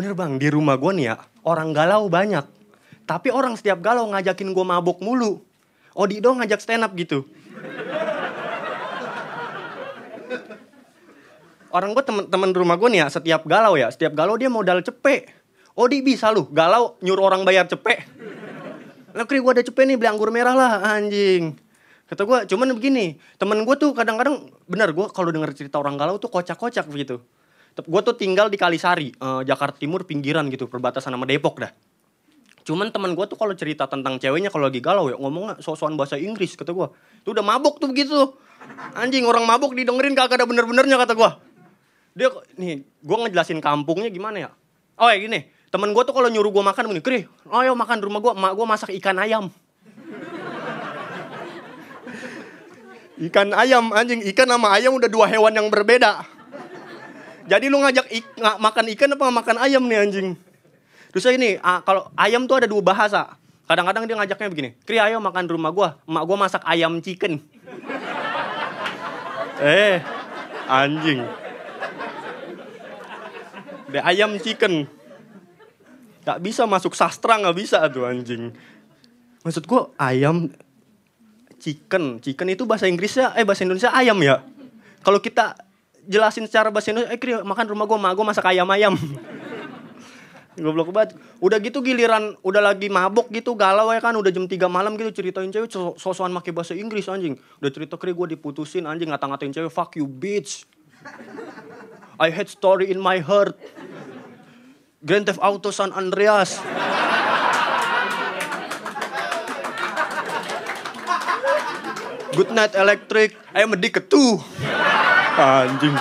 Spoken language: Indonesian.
Bener bang, di rumah gue nih ya, orang galau banyak. Tapi orang setiap galau ngajakin gue mabuk mulu. Odi dong ngajak stand up gitu. Orang gue temen-temen rumah gue nih ya, setiap galau ya, setiap galau dia modal cepet. Odi bisa lu, galau nyuruh orang bayar cepet. Lah kri gue ada cepet nih beli anggur merah lah anjing. Kata gue, cuman begini, temen gue tuh kadang-kadang, bener gue kalau denger cerita orang galau tuh kocak-kocak gitu. Gue tuh tinggal di Kalisari, eh, Jakarta Timur pinggiran gitu, perbatasan sama Depok dah. Cuman teman gue tuh kalau cerita tentang ceweknya kalau lagi galau ya ngomongnya sok-sokan bahasa Inggris kata gue. Itu udah mabuk tuh begitu. Anjing orang mabuk didengerin kagak ada bener-benernya kata gue. Dia nih gue ngejelasin kampungnya gimana ya? Oh ya gini, temen gue tuh kalau nyuruh gue makan begini, Kri, ayo makan di rumah gue, mak gue masak ikan ayam. ikan ayam anjing, ikan sama ayam udah dua hewan yang berbeda. Jadi lu ngajak ik, makan ikan apa makan ayam nih anjing? Terus ini, ah, kalau ayam tuh ada dua bahasa. Kadang-kadang dia ngajaknya begini, Kri ayo makan di rumah gua, emak gua masak ayam chicken. eh, anjing. Deh ayam chicken. Gak bisa masuk sastra gak bisa tuh anjing. Maksud gua ayam chicken. Chicken itu bahasa Inggrisnya, eh bahasa Indonesia ayam ya. Kalau kita jelasin secara bahasa Indonesia, eh Kri makan rumah gua, emak gua masak ayam-ayam. Goblok banget. Udah gitu giliran udah lagi mabok gitu galau ya kan udah jam 3 malam gitu ceritain cewek so- sosokan make bahasa Inggris anjing. Udah cerita kri gue diputusin anjing ngata-ngatain cewek fuck you bitch. I had story in my heart. Grand Theft Auto San Andreas. Good night electric. I am addicted too anjing.